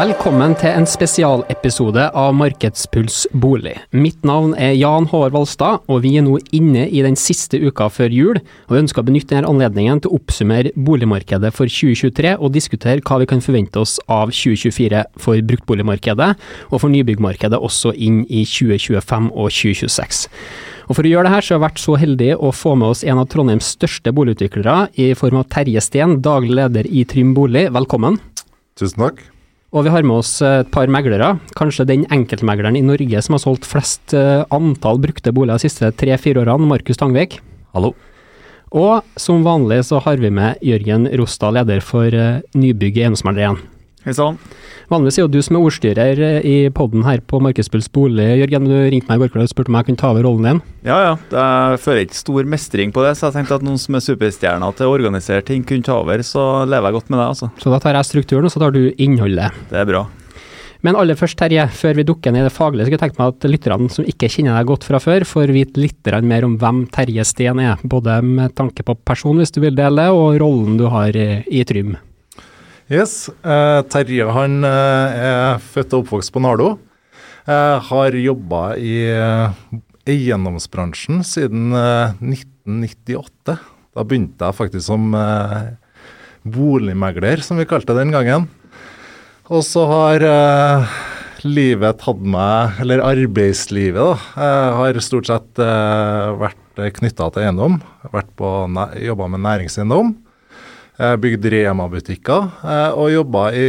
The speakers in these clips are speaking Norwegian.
Velkommen til en spesialepisode av Markedspuls bolig. Mitt navn er Jan Håvard Valstad, og vi er nå inne i den siste uka før jul. og Vi ønsker å benytte denne anledningen til å oppsummere boligmarkedet for 2023, og diskutere hva vi kan forvente oss av 2024 for bruktboligmarkedet, og for nybyggmarkedet også inn i 2025 og 2026. Og For å gjøre det her, så har jeg vært så heldig å få med oss en av Trondheims største boligutviklere, i form av Terje Steen, daglig leder i Trym Bolig. Velkommen. Tusen takk. Og vi har med oss et par meglere. Kanskje den enkeltmegleren i Norge som har solgt flest eh, antall brukte boliger de siste tre-fire årene, Markus Tangvik. Hallo. Og som vanlig så har vi med Jørgen Rostad, leder for eh, nybygg i Eiendomsmegler 1. Hei sann. Vanligvis er jo du som er ordstyrer eh, i podden her på Markedsbulls bolig. Jørgen, du ringte meg i går kveld og spurte om jeg kunne ta over rollen din. Ja ja, jeg føler ikke stor mestring på det, så jeg tenkte at noen som er superstjerner til å organisere ting, kunne ta over. Så lever jeg godt med det, altså. Så da tar jeg strukturen, og så tar du innholdet. Det er bra. Men aller først, Terje, før vi dukker ned i det faglige, så kunne jeg tenkt meg at lytterne som ikke kjenner deg godt fra før, får vite litt mer om hvem Terje Steen er. Både med tanke på person, hvis du vil dele, og rollen du har i, i Trym. Yes, Uh, Terje han uh, er født og oppvokst på Nardo. Uh, har jobba i eiendomsbransjen siden eh, 1998. Da begynte jeg faktisk som boligmegler, som vi kalte det den gangen. Og så har livet tatt meg, eller arbeidslivet, da, har stort sett vært knytta til eiendom. Jobba med næringseiendom. Eh, Bygd Rema-butikker eh, og jobba i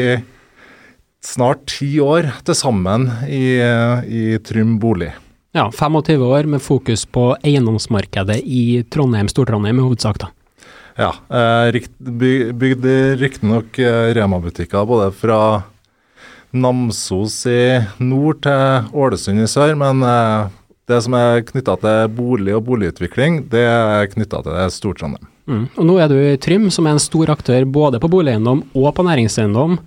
snart ti år til sammen i, i Trym bolig. Ja, 25 år med fokus på eiendomsmarkedet i Trondheim, Stor-Trondheim i hovedsak, da. Ja, eh, bygd riktignok Rema-butikker både fra Namsos i nord til Ålesund i sør, men det som er knytta til bolig og boligutvikling, det er knytta til Stor-Trondheim. Mm. Og nå er du i Trym, som er en stor aktør både på boligeiendom og på næringseiendom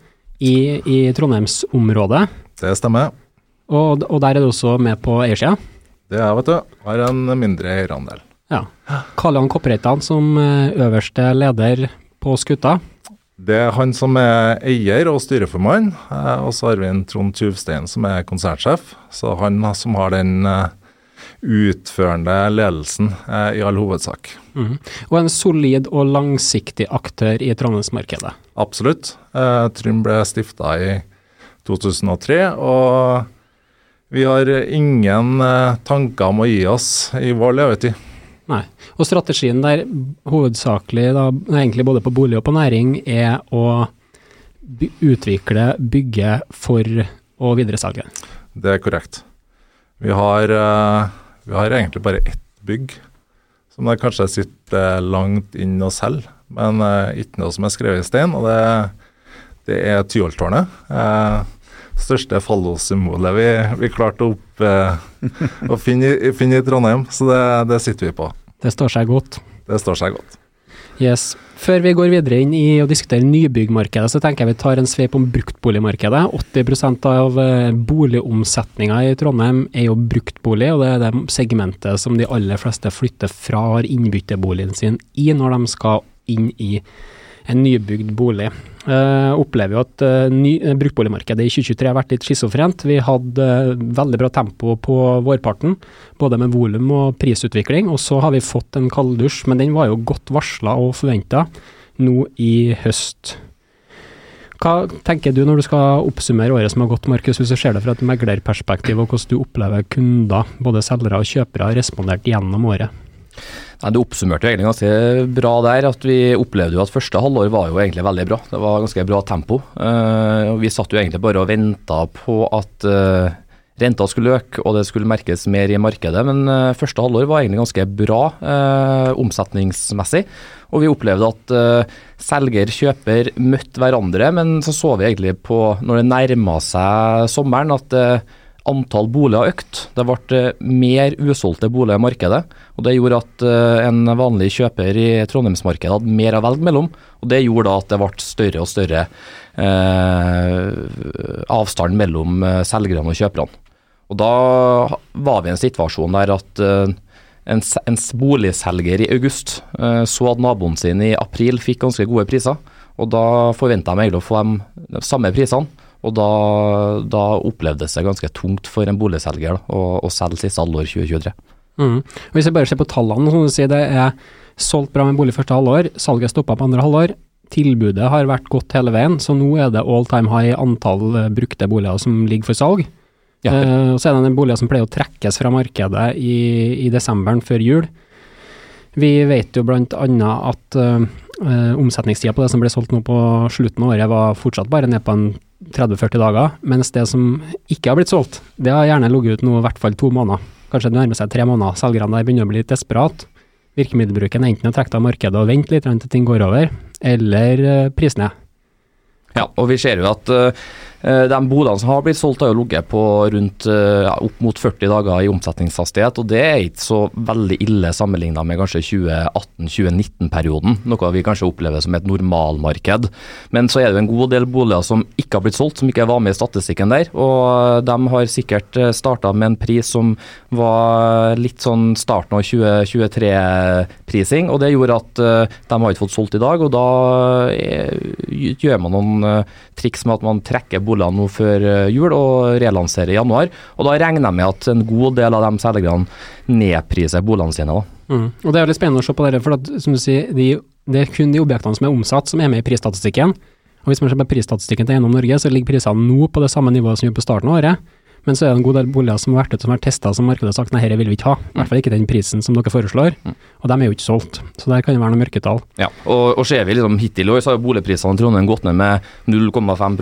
i, i Trondheimsområdet. Det stemmer. Og, og der er du også med på eiersida? Det er, jeg, vet du. Har en mindre eierandel. Ja. Karl Johan Koppereitan som eh, øverste leder på skuta. Det er han som er eier og styreformann, eh, og så har vi en Trond Tjuvstein som er konsernsjef. Så han som har den eh, utførende ledelsen eh, i all hovedsak. Mm. Og en solid og langsiktig aktør i Trondheimsmarkedet. Absolutt. Eh, Trym ble stifta i 2003, og vi har ingen eh, tanker om å gi oss i vår levetid. Nei. Og strategien der hovedsakelig, da, egentlig både på bolig og på næring, er å by utvikle, bygge for å videresalge. Det er korrekt. Vi har, eh, vi har egentlig bare ett bygg, som det kanskje sitter langt inn og selger, men eh, ikke noe som er skrevet i stein. og det, det er Tyholttårnet. Eh, største fallossymbolet vi, vi klarte opp, eh, å finne, finne i Trondheim, så det, det sitter vi på. Det står seg godt. Det står seg godt. Yes. Før vi går videre inn i å diskutere nybyggmarkedet, så tenker jeg vi tar en sveip om bruktboligmarkedet. 80 av eh, boligomsetninga i Trondheim er jo bruktbolig, og det er det segmentet som de aller fleste flytter fra, har innbytteboligen sin i når de skal inn i en nybygd bolig. Uh, opplever jo at uh, ny, uh, bruktboligmarkedet i 2023 har vært litt schizofrent. Vi hadde veldig bra tempo på vårparten, både med volum og prisutvikling. Og så har vi fått en kalddusj, men den var jo godt varsla og forventa nå i høst. Hva tenker du når du skal oppsummere året som har gått, Markus, hvis du ser det fra et meglerperspektiv, og hvordan du opplever kunder, både selgere og kjøpere, har respondert gjennom året? Nei, Det oppsummerte egentlig ganske bra der. at Vi opplevde jo at første halvår var jo egentlig veldig bra. Det var ganske bra tempo. Uh, Vi satt jo egentlig bare og venta på at uh, renta skulle øke og det skulle merkes mer i markedet. Men uh, første halvår var egentlig ganske bra uh, omsetningsmessig. Og vi opplevde at uh, selger kjøper møtte hverandre, men så så vi egentlig på når det nærma seg sommeren at eh, antall boliger økt. Det ble eh, mer usolgte boliger i markedet. og Det gjorde at eh, en vanlig kjøper i Trondheimsmarkedet hadde mer å velge mellom. og Det gjorde da at det ble større og større eh, avstand mellom eh, selgerne og kjøperne. Og Da var vi i en situasjon der at en, en boligselger i august eh, så at naboen sin i april fikk ganske gode priser. og Da forventa de egentlig å få de, de samme prisene. Og da, da opplevdes det ganske tungt for en boligselger da, å, å selge siste halvår 2023. Mm. Hvis vi bare ser på tallene, som du sier, det er solgt bra med bolig første halvår, salget stoppa på andre halvår. Tilbudet har vært godt hele veien, så nå er det all time high antall eh, brukte boliger som ligger for salg. Ja. Eh, og så er det en bolig som pleier å trekkes fra markedet i, i desemberen før jul. Vi vet jo annet at uh, omsetningstida på det som ble solgt nå på slutten av året var fortsatt bare ned på en 30-40 dager, mens det som ikke har blitt solgt, det har gjerne ligget ut nå i hvert fall to måneder. Kanskje det nærmer seg tre måneder. Selgerne der begynner å bli litt desperat. Virkemiddelbruken er enten å trekke av markedet og vente litt til ting går over, eller uh, pris ned. Ja, og vi ser jo at uh, de bodene som har blitt solgt, har jo ligget på rundt ja, opp mot 40 dager i omsetningshastighet, og det er ikke så veldig ille sammenligna med kanskje 2018-2019-perioden, noe vi kanskje opplever som et normalmarked. Men så er det jo en god del boliger som ikke har blitt solgt, som ikke var med i statistikken der. Og de har sikkert starta med en pris som var litt sånn starten av 2023-prising, og det gjorde at de har ikke fått solgt i dag. Og da gjør man noen triks med at man trekker boligene nå før jul og relanserer i januar. Og da regner jeg med at en god del av de selgerne nedpriser boligene sine. da. Mm. Og Det er veldig spennende å se på det, for at, som du sier, de, det er kun de objektene som er omsatt som er med i prisstatistikken. Og Hvis man ser på prisstatistikken til Eiendom Norge, så ligger prisene nå på det samme nivået som vi gjorde på starten av året. Men så er det en god del boliger som har vært ute som har testa som markedet har sagt nei, dette vil vi ikke ha. I hvert fall ikke den prisen som dere foreslår. Og de er jo ikke solgt. Så der kan det være noen mørketall. Ja, og, og ser vi liksom hittil i år, så har boligprisene i Trondheim gått ned med 0,5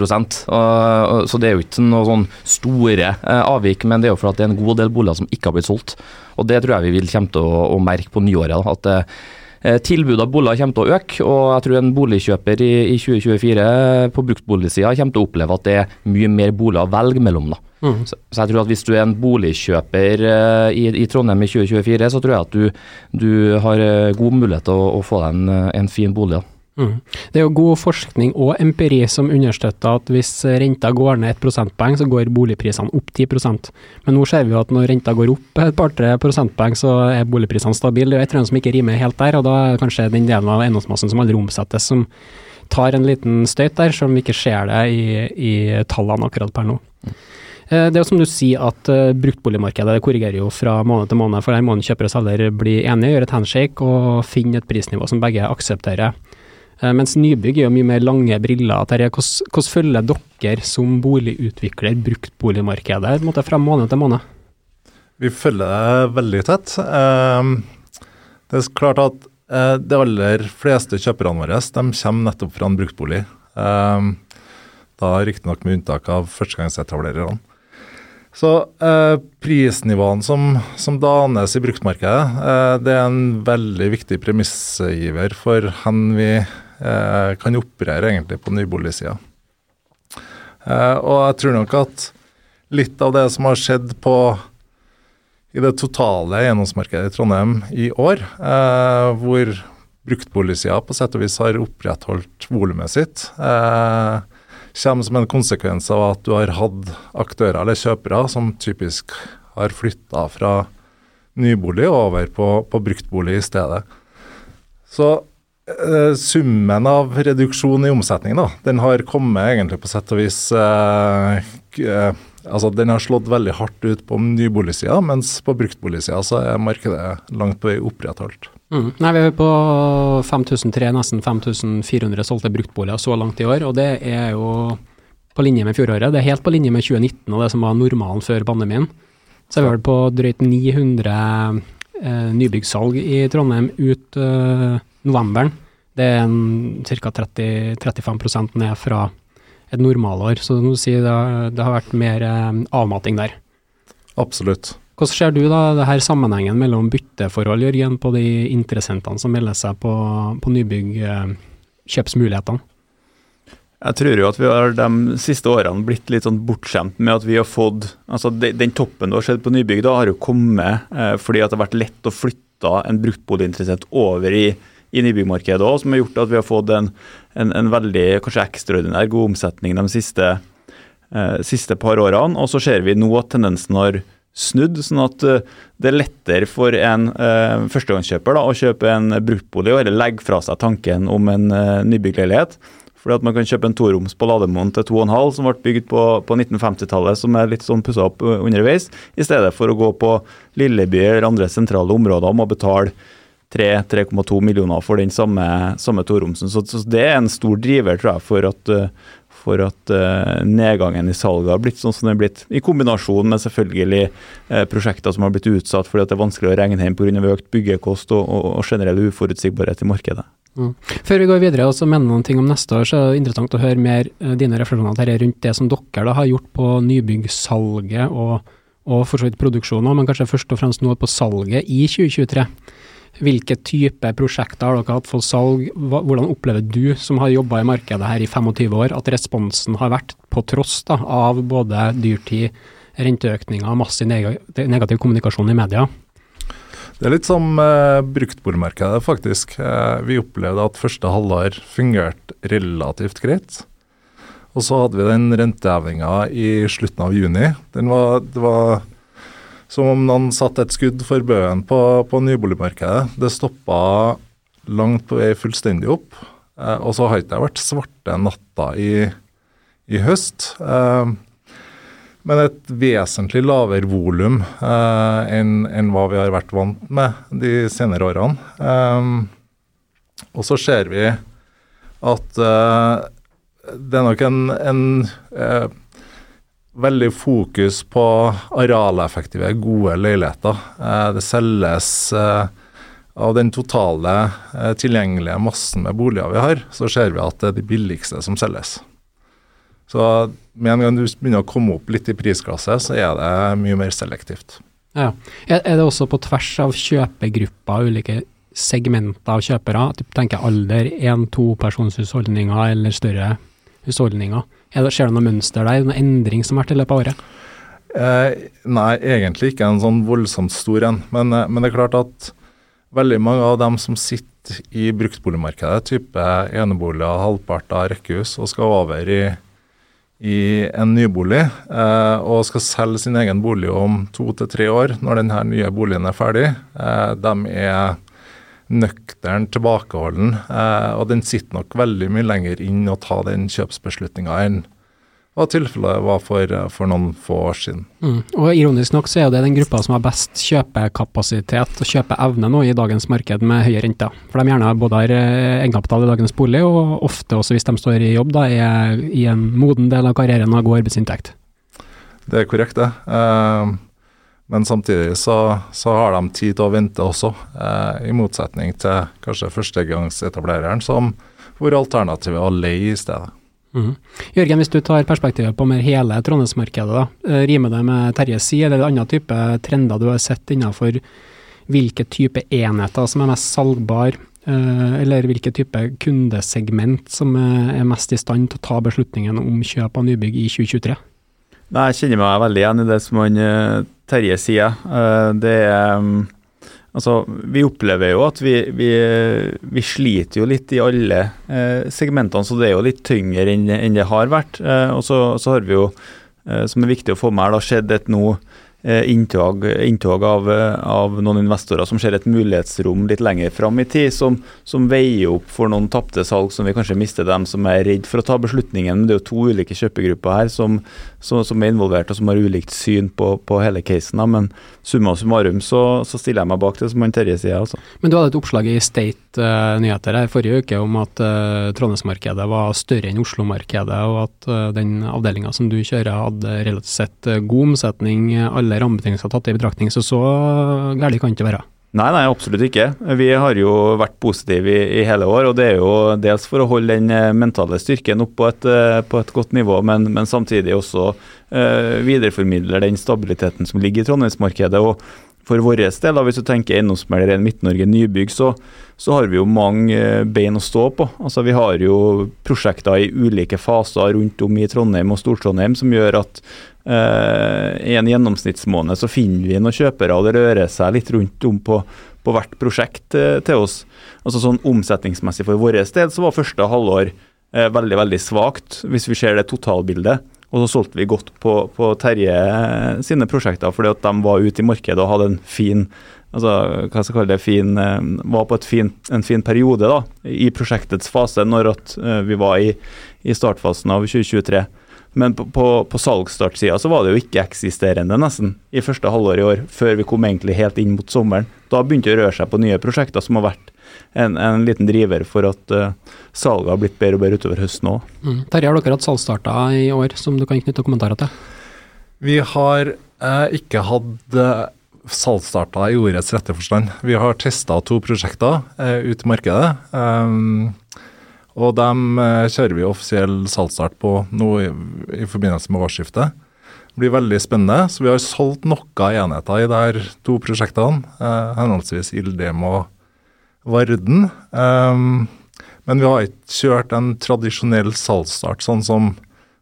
og, Så det er jo ikke noe sånn store eh, avvik, men det er jo for at det er en god del boliger som ikke har blitt solgt. Og det tror jeg vi vil komme til å, å merke på nyåret. Da, at eh, Tilbudet av boliger kommer til å øke, og jeg tror en boligkjøper i, i 2024 på bruktboligsida kommer til å oppleve at det er mye mer boliger å velge mellom. da. Mm. Så, så, jeg tror at hvis du er en boligkjøper uh, i, i, Trondheim i 2024, så tror jeg at du, du har uh, god mulighet til å, å, få deg en, en fin bolig. Mm. Det er jo god forskning og empiri som understøtter at hvis renta går ned et prosentpoeng, så går boligprisene opp 10% Men nå ser vi jo at når renta går opp et par-tre prosentpoeng, så er boligprisene stabile. Det er et eller som ikke rimer helt der, og da er det kanskje den delen av eiendomsmassen som aldri omsettes, som tar en liten støyt der, selv om vi ikke ser det i, i tallene akkurat per nå. Mm. Det er jo som du sier at uh, bruktboligmarkedet korrigerer jo fra måned til måned, for der må kjøper og selger bli enige, gjøre et handshake og finne et prisnivå som begge aksepterer. Uh, mens nybygg er jo mye mer lange briller. Hvordan, hvordan følger dere som boligutvikler bruktboligmarkedet måte, fra måned til måned? Vi følger det veldig tett. Uh, det er klart at de aller fleste kjøperne våre de kommer nettopp fra en bruktbolig. Da riktignok med unntak av førstegangsetablererne. Så eh, prisnivåene som, som, danes i bruktmarkedet, eh, det er en veldig viktig premissgiver for hvor vi eh, kan operere egentlig på nyboligsida. Eh, og jeg tror nok at litt av det som har skjedd på i det totale eiendomsmarkedet i Trondheim i år, eh, hvor bruktboligsida på sett og vis har opprettholdt volumet sitt, eh, kommer som en konsekvens av at du har hatt aktører eller kjøpere som typisk har flytta fra nybolig over på, på bruktbolig i stedet. Så eh, summen av reduksjon i omsetning, da, den har kommet egentlig på sett og vis eh, Altså den har slått veldig hardt ut på nyboligsida, mens på bruktboligsida så er markedet langt på vei opprettholdt. Mm. Nei, Vi er på 5300, nesten 5400 solgte bruktboliger så langt i år, og det er jo på linje med fjoråret. Det er helt på linje med 2019 og det som var normalen før pandemien. Så er vi vel på drøyt 900 eh, nybyggsalg i Trondheim ut eh, novemberen. Det er ca. 30-35% ned fra et normalår. Så det, si, det, det har vært mer eh, avmating der. Absolutt. Hvordan ser du da det her sammenhengen mellom bytteforhold Jørgen, på de interessentene som melder seg på, på nybygg, eh? Jeg tror jo at vi har de siste årene blitt litt sånn bortskjemt med at vi har fått altså Den toppen du har sett på nybygg, da har jo kommet eh, fordi at det har vært lett å flytte en bruktboliginteressent over i, i nybyggmarkedet òg, som har gjort at vi har fått en, en, en veldig kanskje ekstraordinær god omsetning de siste, eh, siste par årene. Og så ser vi nå at tendensen har snudd, sånn at eh, det er lettere for en uh, førstegangskjøper da, å kjøpe en bruktbolig eller legge fra seg tanken om en uh, nybyggleilighet. Fordi at Man kan kjøpe en toroms på Lademoen til 2,5 som ble bygd på, på 1950-tallet, som er litt sånn pussa opp underveis, i stedet for å gå på Lilleby eller andre sentrale områder og må betale 3-3,2 millioner for den samme, samme toromsen. Så, så, det er en stor driver, tror jeg, for at, for at uh, nedgangen i salget har blitt sånn som den er blitt. I kombinasjon med selvfølgelig uh, prosjekter som har blitt utsatt fordi det er vanskelig å regne hjem pga. økt byggekost og, og, og generell uforutsigbarhet i markedet. Mm. Før vi går videre og så mener noen ting om neste år, så er det interessant å høre mer uh, dine refleksjoner rundt det som dere da har gjort på nybyggsalget og, og for så vidt produksjonen, men kanskje først og fremst nå på salget i 2023. Hvilke type prosjekter har dere hatt for salg? Hvordan opplever du, som har jobba i markedet her i 25 år, at responsen har vært, på tross da, av både dyrtid, renteøkninger og massiv negativ kommunikasjon i media? Det er litt som eh, bruktbordmarkedet, faktisk. Eh, vi opplevde at første halvår fungerte relativt greit. Og så hadde vi den rentehevinga i slutten av juni. Var, det var som om noen satte et skudd for bøen på, på nyboligmarkedet. Det stoppa langt på vei fullstendig opp. Eh, og så har ikke det vært svarte natta i, i høst. Eh, men et vesentlig lavere volum eh, enn en hva vi har vært vant med de senere årene. Um, og så ser vi at uh, det er nok en, en uh, veldig fokus på arealeffektive, gode leiligheter. Uh, det selges av den totale tilgjengelige massen med boliger vi har, så ser vi at det er de billigste som selges. Så med en gang du begynner å komme opp litt i prisklasse, så er det mye mer selektivt. Ja. Er det også på tvers av kjøpegrupper, ulike segmenter av kjøpere? Du tenker alder, én-to-personshusholdninger eller større husholdninger. Er det, ser du noe mønster der, noen endring som har vært i løpet av året? Eh, nei, egentlig ikke en sånn voldsomt stor en. Men, eh, men, det er klart at veldig mange av dem som sitter i bruktboligmarkedet, type eneboliger, halvparter, rekkehus, og skal over i i en nybolig eh, og skal selge sin egen bolig om to til tre år, når denne nye boligen er ferdig, eh, de er nøktern tilbakeholden, eh, og den sitter nok veldig mye lenger inn å ta den kjøpsbeslutninga enn hva tilfellet var for, for, noen få år siden. Mm. Og Ironisk nok så er det den gruppa som har best kjøpekapasitet og kjøpeevne nå i dagens marked med høye renter. For de gjerne både har eh, egenkapital i dagens bolig, og ofte også hvis de står i jobb, da er i en moden del av karrieren og god arbeidsinntekt. Det er korrekt, det. Uh, men samtidig så, så, har de tid til å vente også, eh, i motsetning til kanskje førstegangsetablereren, som hvor alternativet er å leie i stedet. Mm. Jørgen, hvis du tar perspektivet på mer hele Trondheimsmarkedet, da, rimer det med Terje si, eller andre type trender du har sett innenfor hvilke type enheter som er mest salgbare, eh, eller hvilke type kundesegment som er mest i stand til å ta beslutningen om kjøp av nybygg i 2023? Nei, jeg kjenner meg veldig igjen i det som han eh, Terje sier. Det er mm, Altså, vi opplever jo at vi, vi, vi, sliter jo litt i alle eh, segmentene, så det er jo litt tyngre enn, enn det har vært. Eh, og så, har vi jo, eh, som er viktig å få med her, da, skjedd et nå Eh, inntog, inntog av, av, noen investorer som ser et mulighetsrom litt lenger fram i tid, som, som, veier opp for noen tapte salg som vi kanskje mister dem som er redd for å ta beslutningen. Men det er jo to ulike kjøpegrupper her som, som, som er involvert og som har ulikt syn på, på hele casen. Men summa summarum så, så, stiller jeg meg bak det som han Terje sier. Altså. Men du hadde et oppslag i State uh, nyheter her forrige uke om at uh, Trondheimsmarkedet var større enn Oslo-markedet, og at uh, den avdelinga som du kjører hadde relativt sett god omsetning. alle alle rammebetingelser tatt i betraktning, så så gærent kan det ikke være. Nei, nei, absolutt ikke. Vi har jo vært positive i, i, hele år. og Det er jo dels for å holde den eh, mentale styrken opp på et, eh, på et godt nivå, men, men samtidig også uh, videreformidle den stabiliteten som ligger i Trondheimsmarkedet. og For vår del, da, hvis du tenker eiendomsmegler i Midt-Norge nybygg, så, så, har vi jo mange bein å stå på. Altså, Vi har jo prosjekter i ulike faser rundt om i Trondheim og Stor-Trondheim som gjør at eh, I en gjennomsnittsmåned så finner vi noen kjøpere, og det rører seg litt rundt om på, på hvert prosjekt eh, til oss. Altså sånn Omsetningsmessig for vår del så var første halvår eh, veldig veldig svakt, hvis vi ser det totalbildet. Og så solgte vi godt på, på Terje sine prosjekter fordi at de var ute i markedet og hadde en fin altså, hva skal jeg kalle det, fin, eh, var på fin, en fin periode da, i prosjektets fase, når at, uh, vi var i, i, startfasen av 2023. Men på, på, på salgsstartsida så var det jo ikke-eksisterende nesten i første halvår i år, før vi kom egentlig helt inn mot sommeren. Da begynte det å røre seg på nye prosjekter som har vært en, en liten driver for at uh, salget har blitt bedre og bedre utover høsten òg. Mm. Terje, har dere hatt salgsstarter i år som du kan knytte kommentarer til? Vi har eh, ikke hatt eh, salgsstarter i ordets rette forstand. Vi har testa to prosjekter eh, ut i markedet. Um, og dem eh, kjører vi offisiell salgsstart på nå i, i, forbindelse med årsskiftet. Det blir veldig spennende. Så vi har solgt noen enheter i de to prosjektene, eh, henholdsvis Ildem og Varden. Um, men vi har ikke kjørt en tradisjonell salgsstart, sånn som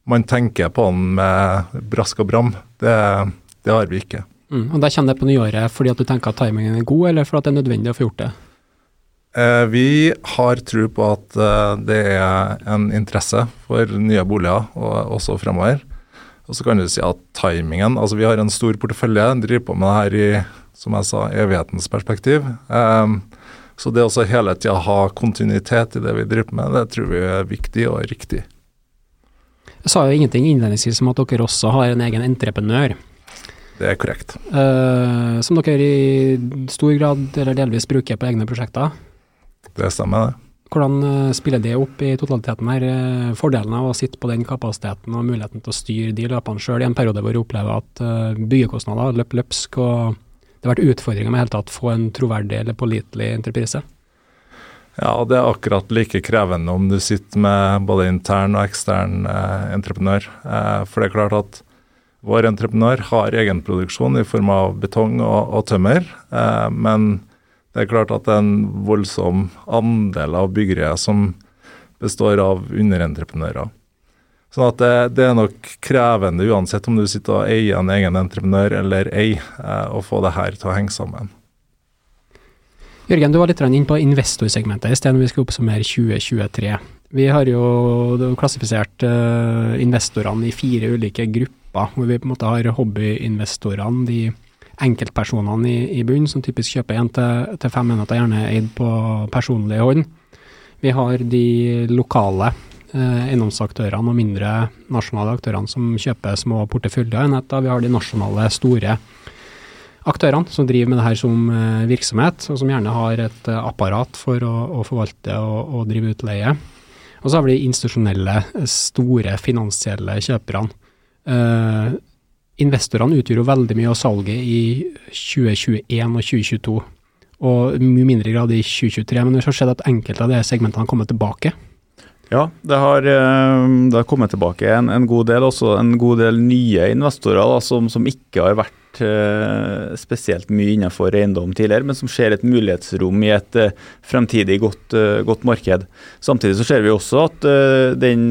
man tenker på den med brask og bram. Det, det har vi ikke. Mm, og Da kommer det på nyåret fordi at du tenker at timingen er god, eller fordi det er nødvendig å få gjort det? Eh, vi har tro på at eh, det er en interesse for nye boliger, og også fremover. Og så kan du si at timingen Altså, vi har en stor portefølje, driver på med det her i, som jeg sa, evighetens perspektiv. Eh, så det å hele tida ha kontinuitet i det vi driver med, det tror vi er viktig og riktig. Jeg sa jo ingenting innledningsvis om at dere også har en egen entreprenør. Det er korrekt. Uh, som dere i stor grad eller delvis bruker på egne prosjekter. Det stemmer, det. Hvordan uh, spiller det opp i totaliteten her? Uh, fordelen av å sitte på den kapasiteten og muligheten til å styre de løpene sjøl i en periode hvor vi opplever at byggekostnader løper løpsk, og det har vært utfordringer med helt tatt få en troverdig eller pålitelig entreprise? Ja, det er akkurat like krevende om du sitter med både intern og ekstern eh, entreprenør. Eh, for det er klart at vår entreprenør har egenproduksjon i form av betong og, og tømmer. Eh, men det er klart at det er en voldsom andel av byggeriet som består av underentreprenører. Sånn at det, det, er nok krevende uansett om du sitter og eier en egen entreprenør eller ei, eh, å få det her til å henge sammen. Jørgen, du var litt inn på investorsegmentet i sted når vi skal oppsummere 2023. Vi har jo klassifisert uh, investorene i fire ulike grupper, hvor vi på en måte har hobbyinvestorene, de enkeltpersonene i, i bunnen, som typisk kjøper én til, til fem enheter, gjerne eid på personlig hånd. Vi har de lokale eiendomsaktørene og mindre nasjonale aktørene som kjøper små porteføljeenheter. Vi har de nasjonale store aktørene som driver med det her som eh, virksomhet, og som gjerne har et eh, apparat for å, å forvalte og, og, drive utleie. Og så har vi de institusjonelle, store finansielle kjøperne. Uh, investorene utgjør jo veldig mye av salget i 2021 og 2022, og mye mindre grad i 2023. Men vi har sett at enkelte av de segmentene har kommet tilbake. Ja, det har, det har kommet tilbake en, en, god del. Også en god del nye investorer da, som, som ikke har vært uh, spesielt mye innenfor eiendom tidligere, men som ser et mulighetsrom i et uh, fremtidig godt, uh, godt, marked. Samtidig så ser vi også at den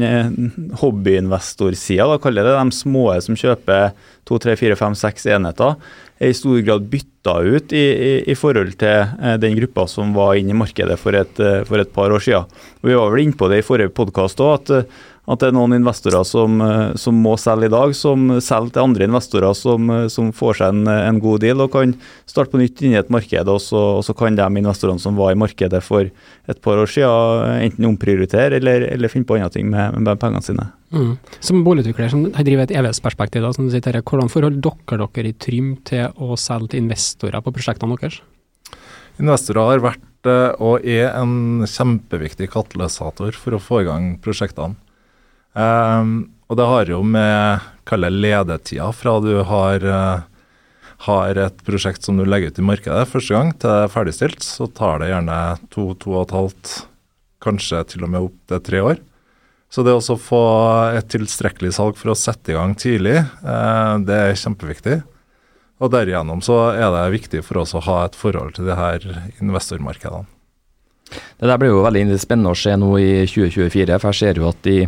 hobbyinvestorsida, kaller det de små som kjøper to, tre, fire, fem, seks enheter, er i stor grad bytta ut i, i, i forhold til den gruppa som var inne i markedet for et, for et par år siden. Og vi var vel inne på det i forrige podkast òg, at at det er noen investorer som, eh, som, må selge i dag, som selger til andre investorer som, eh, som får seg en, en, god deal og kan starte på nytt inn i et marked. Og så, og så, kan de investorene som var i markedet for et par år siden, enten omprioritere eller, eller finne på andre ting med, med pengene sine. Mm. Som boligutvikler som driver et evighetsperspektiv, hvordan forholder dere dere i Trym til å selge til investorer på prosjektene deres? Investorer har vært eh, og er en kjempeviktig katalysator for å få i gang prosjektene. Um, og det har jo med kalle ledetida fra du har, uh, har et prosjekt som du legger ut i markedet første gang, til det er ferdigstilt, så tar det gjerne to, to og et halvt, kanskje til og med opp til tre år. Så det å få et tilstrekkelig salg for å sette i gang tidlig, uh, det er kjempeviktig. Og derigjennom så er det viktig for oss å ha et forhold til de her investormarkedene. Det der blir jo veldig spennende å se nå i 2024. for Jeg ser jo at i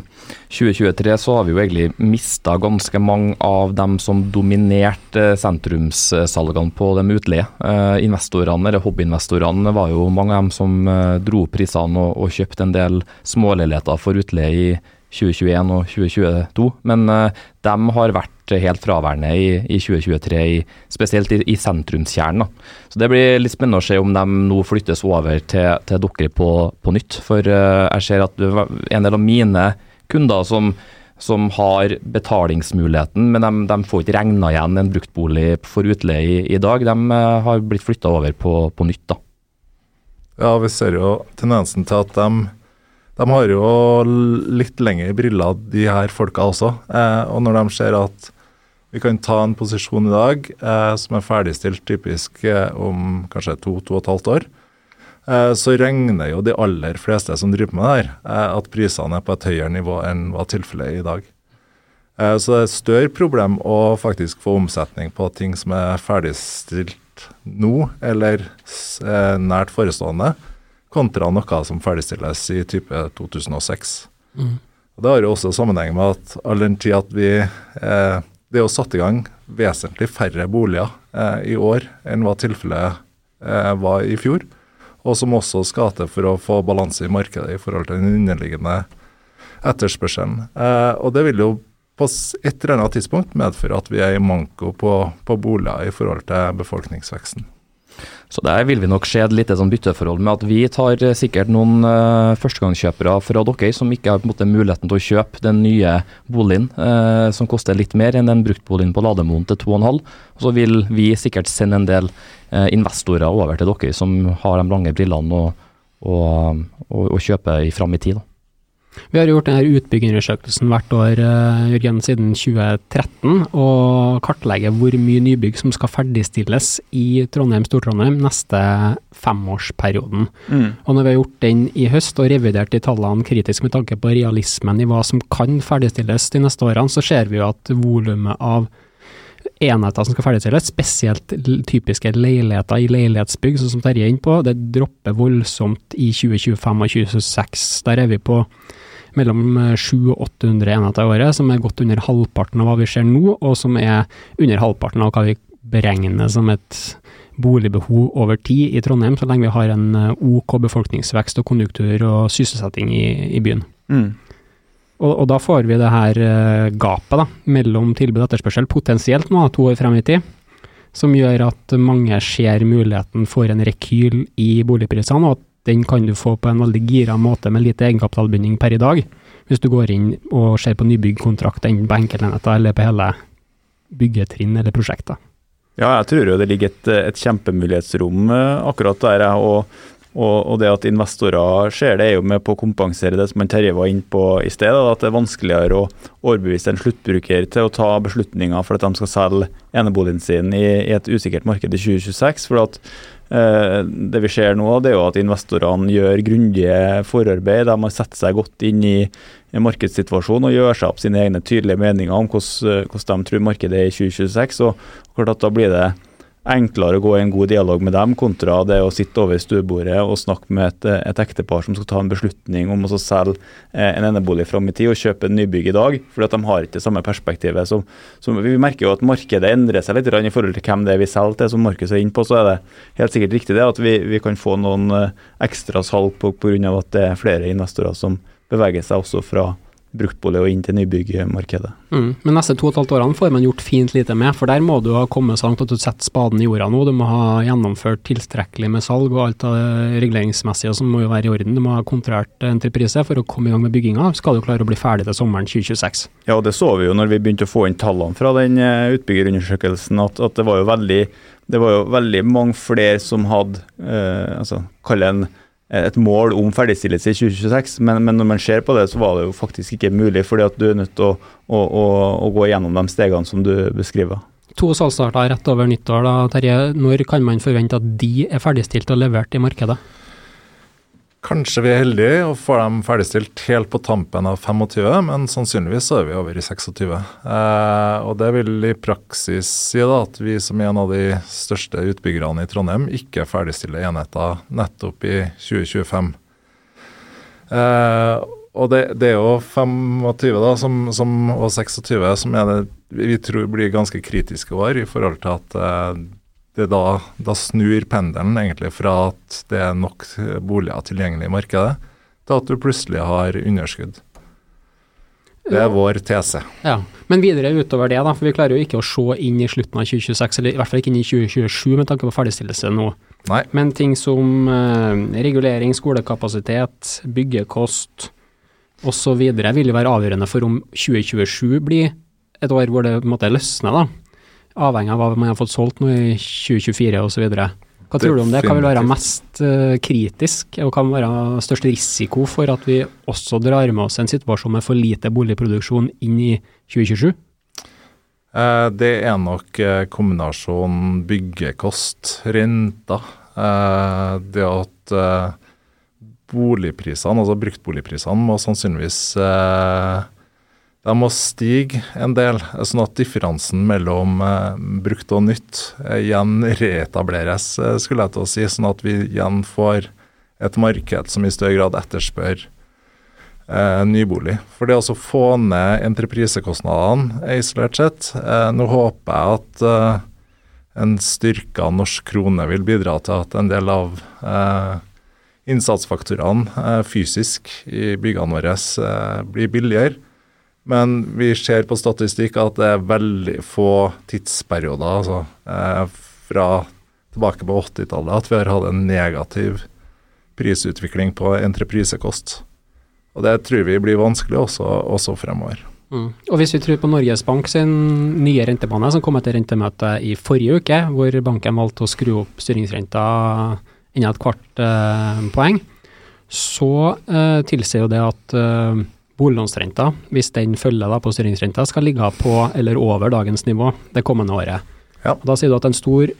2023 så har vi jo egentlig mista ganske mange av dem som dominerte sentrumssalgene på de utleie. Eh, investorene, eller hobbyinvestorene, var jo mange av dem som eh, dro prisene og, og kjøpte en del småleiligheter for utleie i 2021 og 2022. Men eh, de har vært helt fraværende i, i 2023, i, spesielt i, i sentrumskjernen. Så Det blir litt spennende å se om de nå flyttes over til, til dere på, på nytt. For uh, jeg ser at en del av mine kunder som, som har betalingsmuligheten, men de, de får ikke regna igjen en bruktbolig for utleie i, i dag, de uh, har blitt flytta over på, på nytt. da. Ja, vi ser jo tendensen til at de de har jo litt lengre briller, de her folka også. Eh, og når de ser at vi kan ta en posisjon i dag eh, som er ferdigstilt typisk eh, om kanskje to, to og et halvt år, eh, så regner jo de aller fleste som driver med det her, eh, at prisene er på et høyere nivå enn hva tilfellet er i dag. Eh, så det er et større problem å faktisk få omsetning på ting som er ferdigstilt nå, eller nært forestående kontra noe som ferdigstilles i type 2006. Mm. Og Det har jo også sammenheng med at all den tid at vi eh, Det er jo satt i gang vesentlig færre boliger eh, i år enn hva tilfellet eh, var i fjor. Og som også skal til for å få balanse i markedet i forhold til den underliggende etterspørselen. Eh, og det vil jo på et eller annet tidspunkt medføre at vi er i manko på, på boliger i forhold til befolkningsveksten. Så der vil vi nok se et lite sånn bytteforhold med at vi tar eh, sikkert noen uh, førstegangskjøpere fra dere som ikke har måte muligheten til å kjøpe den nye boligen uh, som koster litt mer enn den bruktboligen på Lademoen til 2,5. Og så vil vi sikkert sende en del uh, investorer over til dere som har de lange brillene og, og, og, og kjøpe fram i tid. da. Vi har gjort denne utbyggerundersøkelsen hvert år eh, Jørgen, siden 2013, og kartlegger hvor mye nybygg som skal ferdigstilles i Trondheim, Stor-Trondheim neste femårsperioden. Mm. Og når vi har gjort den i høst og revidert de tallene kritisk med tanke på realismen i hva som kan ferdigstilles de neste årene, så ser vi jo at volumet av enheter som skal ferdigstilles, spesielt typiske leiligheter i leilighetsbygg, sånn som Terje er inne på, det dropper voldsomt i 2025 og 2026. Der er vi på mellom 700 og 800 enheter i året, som er godt under halvparten av hva vi ser nå, og som er under halvparten av hva vi beregner som et boligbehov over tid i Trondheim, så lenge vi har en eh, OK befolkningsvekst og konjunktur og sysselsetting i, i byen. Mm. Og, og, da får vi det her uh, gapet da, mellom tilbud og etterspørsel, potensielt nå, to år frem i tid, som gjør at mange ser muligheten for en rekyl i boligprisene, og at den kan du få på en veldig gira måte med lite egenkapitalbinding per i dag, hvis du går inn og ser på nybyggkontrakt enten på enkeltenheter eller på hele byggetrinn eller prosjekter. Ja, jeg tror jo det ligger et, et kjempemulighetsrom eh, akkurat der. Og, og, og, det at investorer ser det, er jo med på å kompensere det som Terje var inne på i sted. At det er vanskeligere å overbevise en sluttbruker til å ta beslutninger for at de skal selge eneboligen sin i, i et usikkert marked i 2026. for at det vi ser nå, det er jo at investorene gjør grundige forarbeid. De har sett seg godt inn i markedssituasjonen og gjør seg opp sine egne tydelige meninger om hvordan, hvordan de tror markedet er i 2026. og klart at Da blir det enklere å gå i en god dialog med dem, kontra det å sitte over stuebordet og snakke med et, et ektepar som skal ta en beslutning om å selge eh, en enebolig fram i tid og kjøpe en nybygg i dag, fordi de har ikke det samme perspektivet. Som, som vi merker jo at markedet endrer seg litt i forhold til hvem det er vi selger til. Som Markus er inne på, så er det helt sikkert riktig det at vi, vi kan få noen eh, ekstra salg pga. at det er flere investorer som beveger seg også fra bruktbolig og inn til nybyggmarkedet. Mm. Men neste to og et halvt årene får man gjort fint lite med, for der må du ha kommet så langt at du setter spaden i jorda nå. Du må ha gjennomført tilstrekkelig med salg og alt det reguleringsmessige som må jo være i orden. Du må ha kontrollert entreprise for å komme i gang med bygginga. Skal du klare å bli ferdig til sommeren 2026. Ja, det så vi jo når vi begynte å få inn tallene fra den eh, utbyggerundersøkelsen, at, at det var jo veldig det var jo veldig mange flere som hadde eh, altså, Kall det en et mål om ferdigstillelse i 2026, men, men, når man ser på det, så var det jo faktisk ikke mulig, fordi at du er nødt til å, å, å, å gå gjennom de stegene som du beskriver. To salgsstarter rett over nyttår. da, Terje. Når kan man forvente at de er ferdigstilt og levert i markedet? Kanskje vi er heldige og får dem ferdigstilt helt på tampen av 25, men sannsynligvis så er vi over i 26. Eh, og Det vil i praksis si da at vi som er en av de største utbyggerne i Trondheim ikke ferdigstiller enheter nettopp i 2025. Eh, og det, det, er jo 25 da, som, som, og 26 som det vi tror blir ganske kritiske år i forhold til at eh, det da, da snur pendelen egentlig fra at det er nok boliger tilgjengelig i markedet, til at du plutselig har underskudd. Det er vår tese. Ja, Men videre utover det, da, for vi klarer jo ikke å se inn i slutten av 2026, eller i hvert fall ikke inn i 2027 med tanke på ferdigstillelse nå. Nei. Men ting som eh, regulering, skolekapasitet, byggekost osv. vil jo være avgjørende for om 2027 blir et år hvor det på en måte løsner, da. Avhengig av hva man har fått solgt nå i 2024 osv. Hva tror du om det? Hva vil være mest eh, kritisk, og hva kan være størst risiko for at vi også drar med oss en situasjon med for lite boligproduksjon inn i 2027? Eh, Det er nok eh, kombinasjonen byggekost, renter, eh, det at boligprisene, altså bruktboligprisene, må sannsynligvis eh, de må stige en del, sånn at differansen mellom eh, brukt og nytt eh, igjen reetableres, eh, skulle jeg til å si. Sånn at vi igjen får et marked som i større grad etterspør eh, nybolig. For det å få ned entreprisekostnadene isolert sett eh, Nå håper jeg at eh, en styrka norsk krone vil bidra til at en del av eh, innsatsfaktorene fysisk i byggene våre blir billigere. Men vi ser på statistikk at det er veldig få tidsperioder, altså eh, fra tilbake på 80-tallet, at vi har hatt en negativ prisutvikling på entreprisekost. Og det tror vi blir vanskelig også, også fremover. Mm. Og hvis vi tror på Norges Bank sin nye rentebane, som kom etter rentemøtet i forrige uke, hvor banken valgte å skru opp styringsrenta enda et kvart eh, poeng, så eh, tilsier jo det at eh, boliglånsrenta, hvis den følger da på styringsrenta, skal ligge på eller over dagens nivå det kommende året. Ja. Da sier du at en stor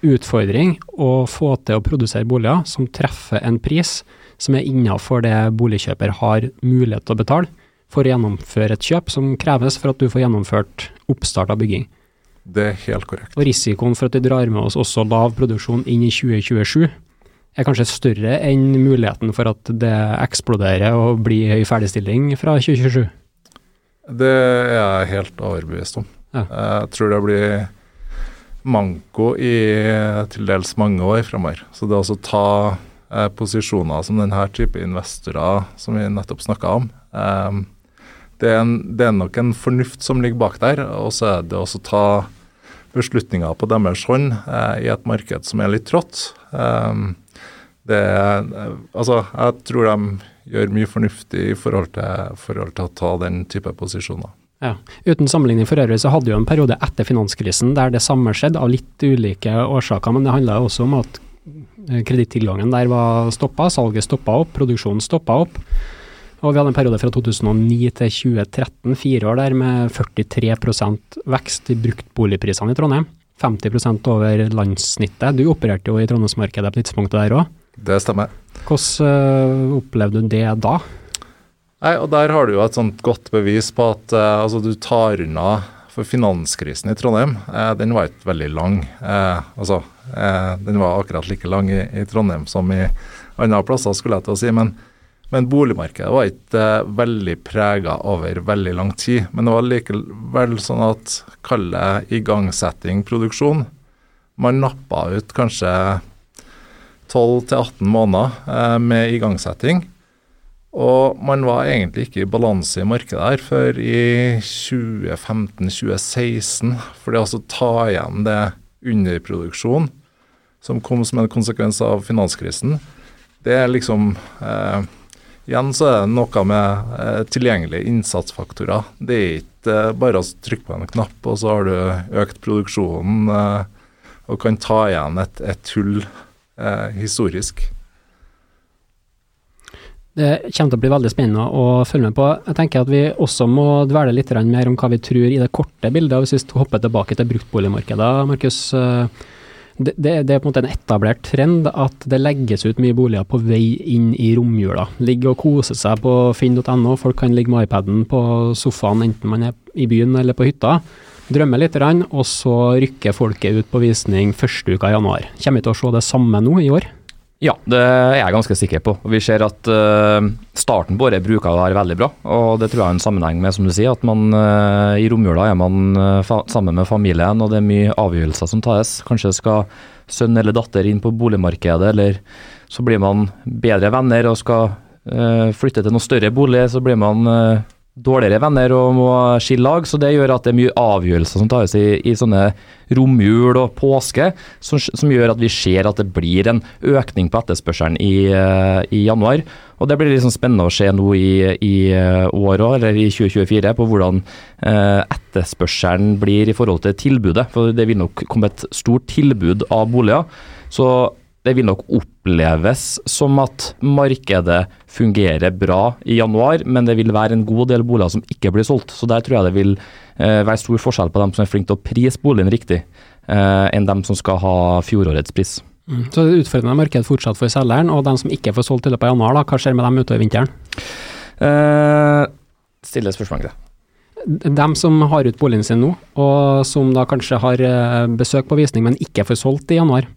utfordring å få til å produsere boliger som treffer en pris som er innafor det boligkjøper har mulighet til å betale for å gjennomføre et kjøp som kreves for at du får gjennomført oppstart av bygging. Det er helt korrekt. Og risikoen for at vi drar med oss også lav produksjon inn i 2027 er kanskje større enn muligheten for at det eksploderer og blir høy ferdigstilling fra 2027. Det er jeg helt overbevist om. Ja. Jeg tror det blir manko i til dels mange år fremover. Så det å ta eh, posisjoner som denne type investorer som vi nettopp snakka om, eh, det, er en, det er nok en fornuft som ligger bak der. Og så er det også ta beslutninger på deres hånd eh, i et marked som er litt trått. Eh, er, altså, jeg tror de gjør mye fornuftig i forhold til, forhold til å ta den type posisjoner. Ja. Uten sammenligning for øvrig så hadde jo en periode etter finanskrisen der det samme skjedde, av litt ulike årsaker, men det handla også om at eh, kredittilgangen der var stoppa, salget stoppa opp, produksjonen stoppa opp. Og vi hadde en periode fra 2009 til 2013, fire år der med 43% vekst i bruktboligprisene i Trondheim. 50% over landssnittet. Du opererte jo i Trondheimsmarkedet på tidspunktet der òg. Det stemmer. Hvordan øh, opplevde du det da? Nei, og Der har du jo et sånt godt bevis på at eh, altså, du tar unna For finanskrisen i Trondheim, eh, den var ikke veldig lang. Eh, altså, eh, Den var akkurat like lang i, i Trondheim som i andre plasser, skulle jeg til å si. Men, men boligmarkedet var ikke eh, veldig prega over veldig lang tid. Men det var likevel sånn at kall det igangsetting, produksjon. Man nappa ut kanskje 12-18 måneder eh, med igangsetting. Og man var egentlig ikke i balanse i markedet her før i 2015-2016. For det altså ta igjen det underproduksjon som kom som en konsekvens av finanskrisen, det er liksom eh, Igjen så er det noe med eh, tilgjengelige innsatsfaktorer. Det er ikke eh, bare å trykke på en knapp, og så har du økt produksjonen eh, og kan ta igjen et, et hull eh, historisk. Det kommer til å bli veldig spennende å følge med på. Jeg tenker at vi også må dvele litt mer om hva vi tror i det korte bildet. Hvis vi hopper tilbake til bruktboligmarkedet, Markus. eh, Det, det, det er på en måte en etablert trend at det legges ut mye boliger på vei inn i romjula. Ligge og kose seg på finn.no. Folk kan ligge med iPaden på sofaen enten man er i byen eller på hytta. Drømme litt, og så rykker folket ut på visning første uka i januar. Kommer vi til å se det samme nå i år? Ja, det er jeg ganske sikker på. Vi ser at uh, starten på året bruker å være veldig bra. og Det tror jeg er en sammenheng med, som du sier, at man uh, i romjula er man uh, sammen med familien, og det er mye avgjørelser som tas. Kanskje skal sønn eller datter inn på boligmarkedet, eller så blir man bedre venner og skal flytte til noe større bolig. Så blir man dårligere venner og må skille lag, så det gjør at det er mye avgjørelser som tas i, i sånne romjul og påske, som, som, gjør at vi ser at det blir en økning på etterspørselen i, eh, i januar. Og Det blir liksom spennende å se nå i, i eh, år òg, eller i 2024, på hvordan eh, etterspørselen blir i forhold til tilbudet. For det vil nok komme et stort tilbud av boliger. Så det vil nok oppleves som at markedet fungerer bra i januar, men det vil være en god del boliger som ikke blir solgt. Så der tror jeg det vil eh, være stor forskjell på dem som er flinke til å prise boligen riktig, eh, enn dem som skal ha fjorårets pris. Mm. Så det er utfordrende marked fortsatt for selgeren, og dem som ikke får solgt i løpet av januar, da, hva skjer med dem utover vinteren? Eh, stille spørsmål til det. Dem som har ut boligen sin nå, og som da kanskje har eh, besøk på visning, men ikke får solgt i januar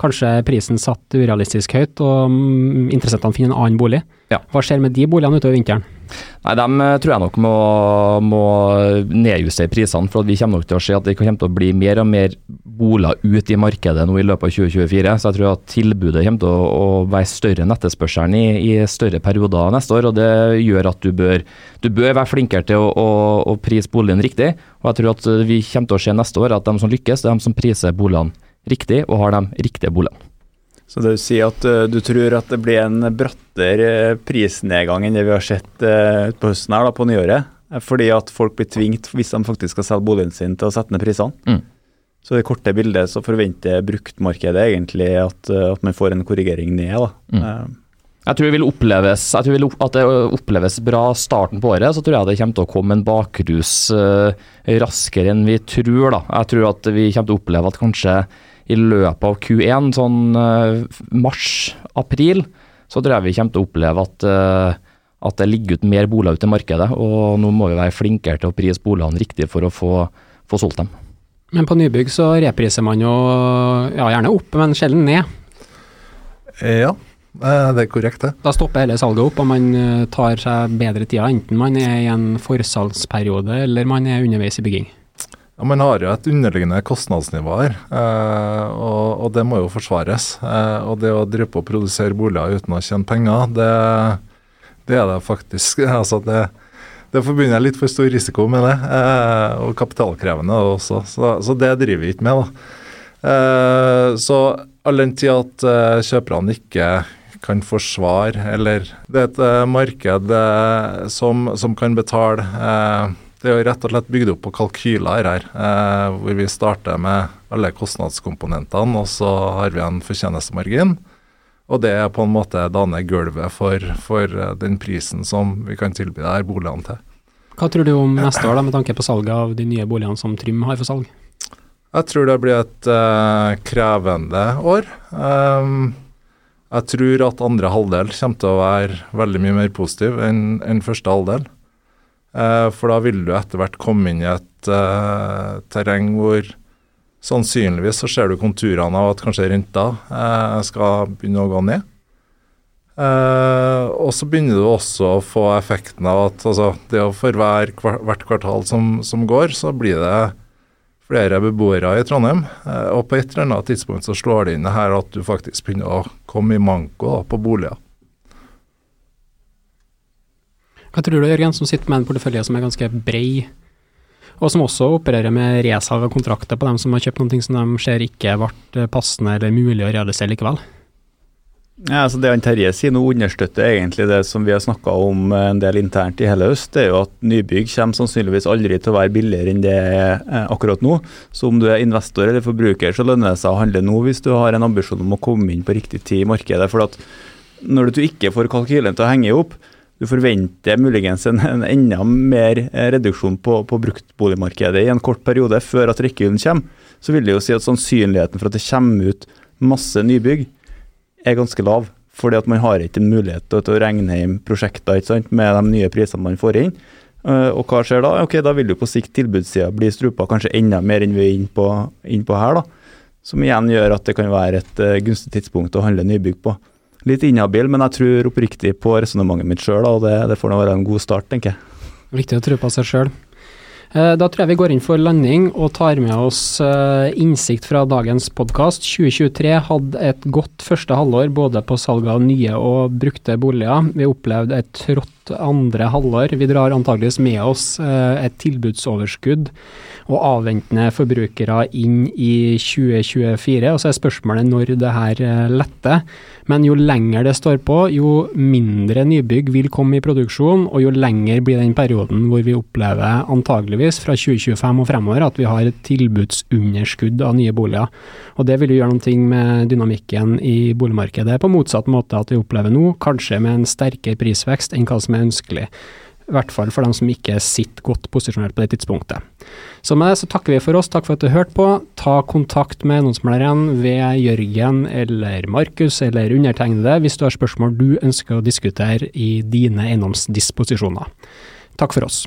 kanskje prisen satt urealistisk høyt, og mm, interessentene finner en annen bolig. Ja. Hva skjer med de boligene utover vinteren? Nei, Dem eh, tror jeg nok må, må nedjustere prisene, for vi kommer nok til å se at det kommer til å bli mer og mer boliger ut i markedet nå i løpet av 2024. Så jeg tror at tilbudet kommer til å, å være større enn etterspørselen i, i, større perioder neste år. og Det gjør at du bør, du bør være flinkere til å, å, å prise boligen riktig. og jeg tror at vi kommer til å se neste år at de som lykkes, det er de som priser boligene riktig og har de riktige boligene. Så det vil si at uh, du tror at det blir en brattere prisnedgang enn det vi har sett uh, på høsten her da, på nyåret? Fordi at folk blir tvingt, hvis de faktisk skal selge boligen sin, til å sette ned prisene? Mm. Så i det korte bildet så forventer bruktmarkedet egentlig at, uh, at man får en korrigering ned. da. Mm. Jeg tror, vil oppleves, jeg tror vil at det oppleves bra starten på året. Så tror jeg det kommer til å komme en bakrus uh, raskere enn vi tror. da. Jeg tror at vi kommer til å oppleve at kanskje i løpet av Q1, sånn uh, mars-april, så tror jeg vi kommer til å oppleve at, uh, at det ligger ut mer boliger ute i markedet. Og nå må vi være flinkere til å prise boligene riktig for å få, få solgt dem. Men på nybygg så repriser man jo ja, gjerne opp, men sjelden ned. Ja, det er korrekt, det. Da stopper hele salget opp, og man eh, tar seg bedre tida, enten man er i en forsalgsperiode eller man er underveis i bygging. Ja, Man har jo et underliggende kostnadsnivå her, eh, og, og, det må jo forsvares. Eh, og det å drive på å produsere boliger uten å tjene penger, det, det er det faktisk. altså det, det forbinder jeg litt for stor risiko med det, og kapitalkrevende også. Så, så det driver vi ikke med. da. Så all den tid at kjøperne ikke kan forsvare, eller det er et marked som, som, kan betale Det er jo rett og slett bygd opp på kalkyler her, hvor vi starter med alle kostnadskomponentene, og så har vi en fortjenestemargin. Og det er på en måte danner gulvet for, for den prisen som vi kan tilby der boligene til. Hva tror du om neste år, da, med tanke på salget av de nye boligene som Trym har for salg? Jeg tror det blir et uh, krevende år. Um, jeg tror at andre halvdel kommer til å være veldig mye mer positiv enn, enn første halvdel. Eh, for da vil du etter hvert komme inn i et uh, terreng hvor sannsynligvis så ser du konturene av at kanskje renta uh, skal begynne å gå ned. Uh, og så begynner du også å få effekten av at altså, det for hver, hvert kvartal som, som går, så blir det flere beboere i Trondheim. Og på et eller annet tidspunkt så slår det inn her at du faktisk begynner å komme i manko da, på boliger. Hva tror du, Jørgen, som sitter med en portefølje som er ganske brei, og som også opererer med resalg av kontrakter på dem som har kjøpt noe som de ser ikke ble passende eller mulig å realisere likevel? Ja, altså Det Terje sier nå understøtter egentlig det som vi har snakka om en del internt i hele høst. Det er jo at nybygg kommer sannsynligvis aldri til å være billigere enn det er eh, akkurat nå. Så om du er investor eller forbruker, så lønner det seg å handle nå hvis du har en ambisjon om å komme inn på riktig tid i markedet. For at når du ikke får kalkylen til å henge opp, du forventer muligens en, en enda mer eh, reduksjon på, på bruktboligmarkedet i en kort periode før at rekkehyllen kommer, så vil det jo si at sannsynligheten for at det kommer ut masse nybygg er ganske lav. Fordi at man har ikke mulighet til, å regne inn prosjekter sant, med de nye prisene man får inn. Uh, og hva skjer da? Ok, Da vil jo på sikt tilbudssida bli strupa kanskje enda mer enn vi er inne på, inn på her. da. Som igjen gjør at det kan være et uh, gunstig tidspunkt å handle nybygg på. Litt inhabil, men jeg tror oppriktig på resonnementet mitt sjøl, og det, det får nå være en god start, tenker jeg. Viktig å tro på seg sjøl. Eh, da tror jeg vi går inn for landing og tar med oss eh, innsikt fra dagens podkast. 2023 hadde et godt første halvår både på salg av nye og brukte boliger. Vi opplevde et trått andre halvår. Vi drar antageligvis med oss eh, et tilbudsoverskudd og avventende forbrukere inn i 2024. Og så er spørsmålet når det her eh, letter. Men jo lenger det står på, jo mindre nybygg vil komme i produksjon, og jo lenger blir den perioden hvor vi opplever antageligvis fra 2025 og fremover at vi har et tilbudsunderskudd av nye boliger. Og Det vil jo gjøre noe med dynamikken i boligmarkedet på motsatt måte at vi opplever nå, kanskje med en sterkere prisvekst enn hva som er ønskelig. I hvert fall for dem som ikke sitter godt posisjonert på det tidspunktet. Så med det så takker vi for oss, takk for at du hørte på. Ta kontakt med eiendomsmegleren ved Jørgen eller Markus eller undertegnede hvis du har spørsmål du ønsker å diskutere i dine eiendomsdisposisjoner. Takk for oss.